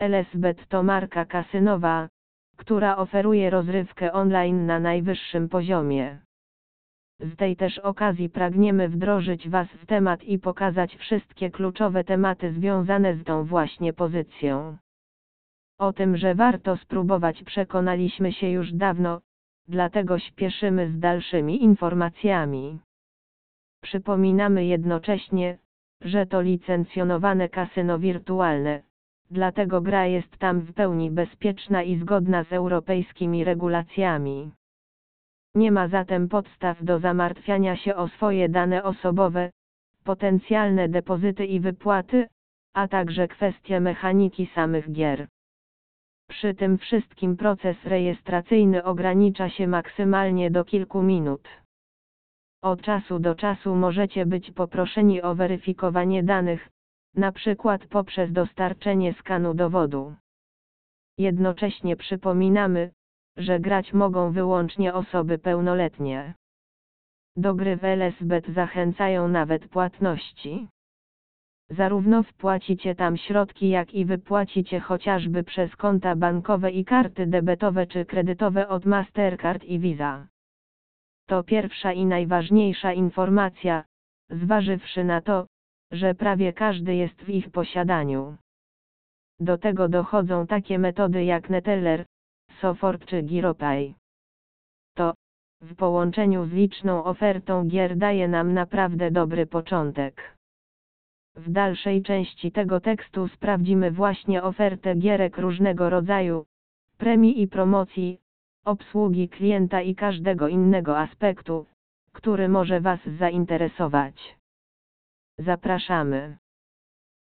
LSBet to marka kasynowa, która oferuje rozrywkę online na najwyższym poziomie. Z tej też okazji pragniemy wdrożyć Was w temat i pokazać wszystkie kluczowe tematy związane z tą właśnie pozycją. O tym, że warto spróbować przekonaliśmy się już dawno, dlatego śpieszymy z dalszymi informacjami. Przypominamy jednocześnie, że to licencjonowane kasyno wirtualne, dlatego gra jest tam w pełni bezpieczna i zgodna z europejskimi regulacjami. Nie ma zatem podstaw do zamartwiania się o swoje dane osobowe, potencjalne depozyty i wypłaty, a także kwestie mechaniki samych gier. Przy tym wszystkim proces rejestracyjny ogranicza się maksymalnie do kilku minut. Od czasu do czasu możecie być poproszeni o weryfikowanie danych, na przykład poprzez dostarczenie skanu dowodu. Jednocześnie przypominamy, że grać mogą wyłącznie osoby pełnoletnie. Do gry w LSBet zachęcają nawet płatności. Zarówno wpłacicie tam środki, jak i wypłacicie chociażby przez konta bankowe i karty debetowe czy kredytowe od Mastercard i Visa. To pierwsza i najważniejsza informacja, zważywszy na to, że prawie każdy jest w ich posiadaniu. Do tego dochodzą takie metody jak Neteller, Sofort czy Giropay. To, w połączeniu z liczną ofertą gier daje nam naprawdę dobry początek. W dalszej części tego tekstu sprawdzimy właśnie ofertę gierek różnego rodzaju, premii i promocji, obsługi klienta i każdego innego aspektu, który może Was zainteresować. Zapraszamy.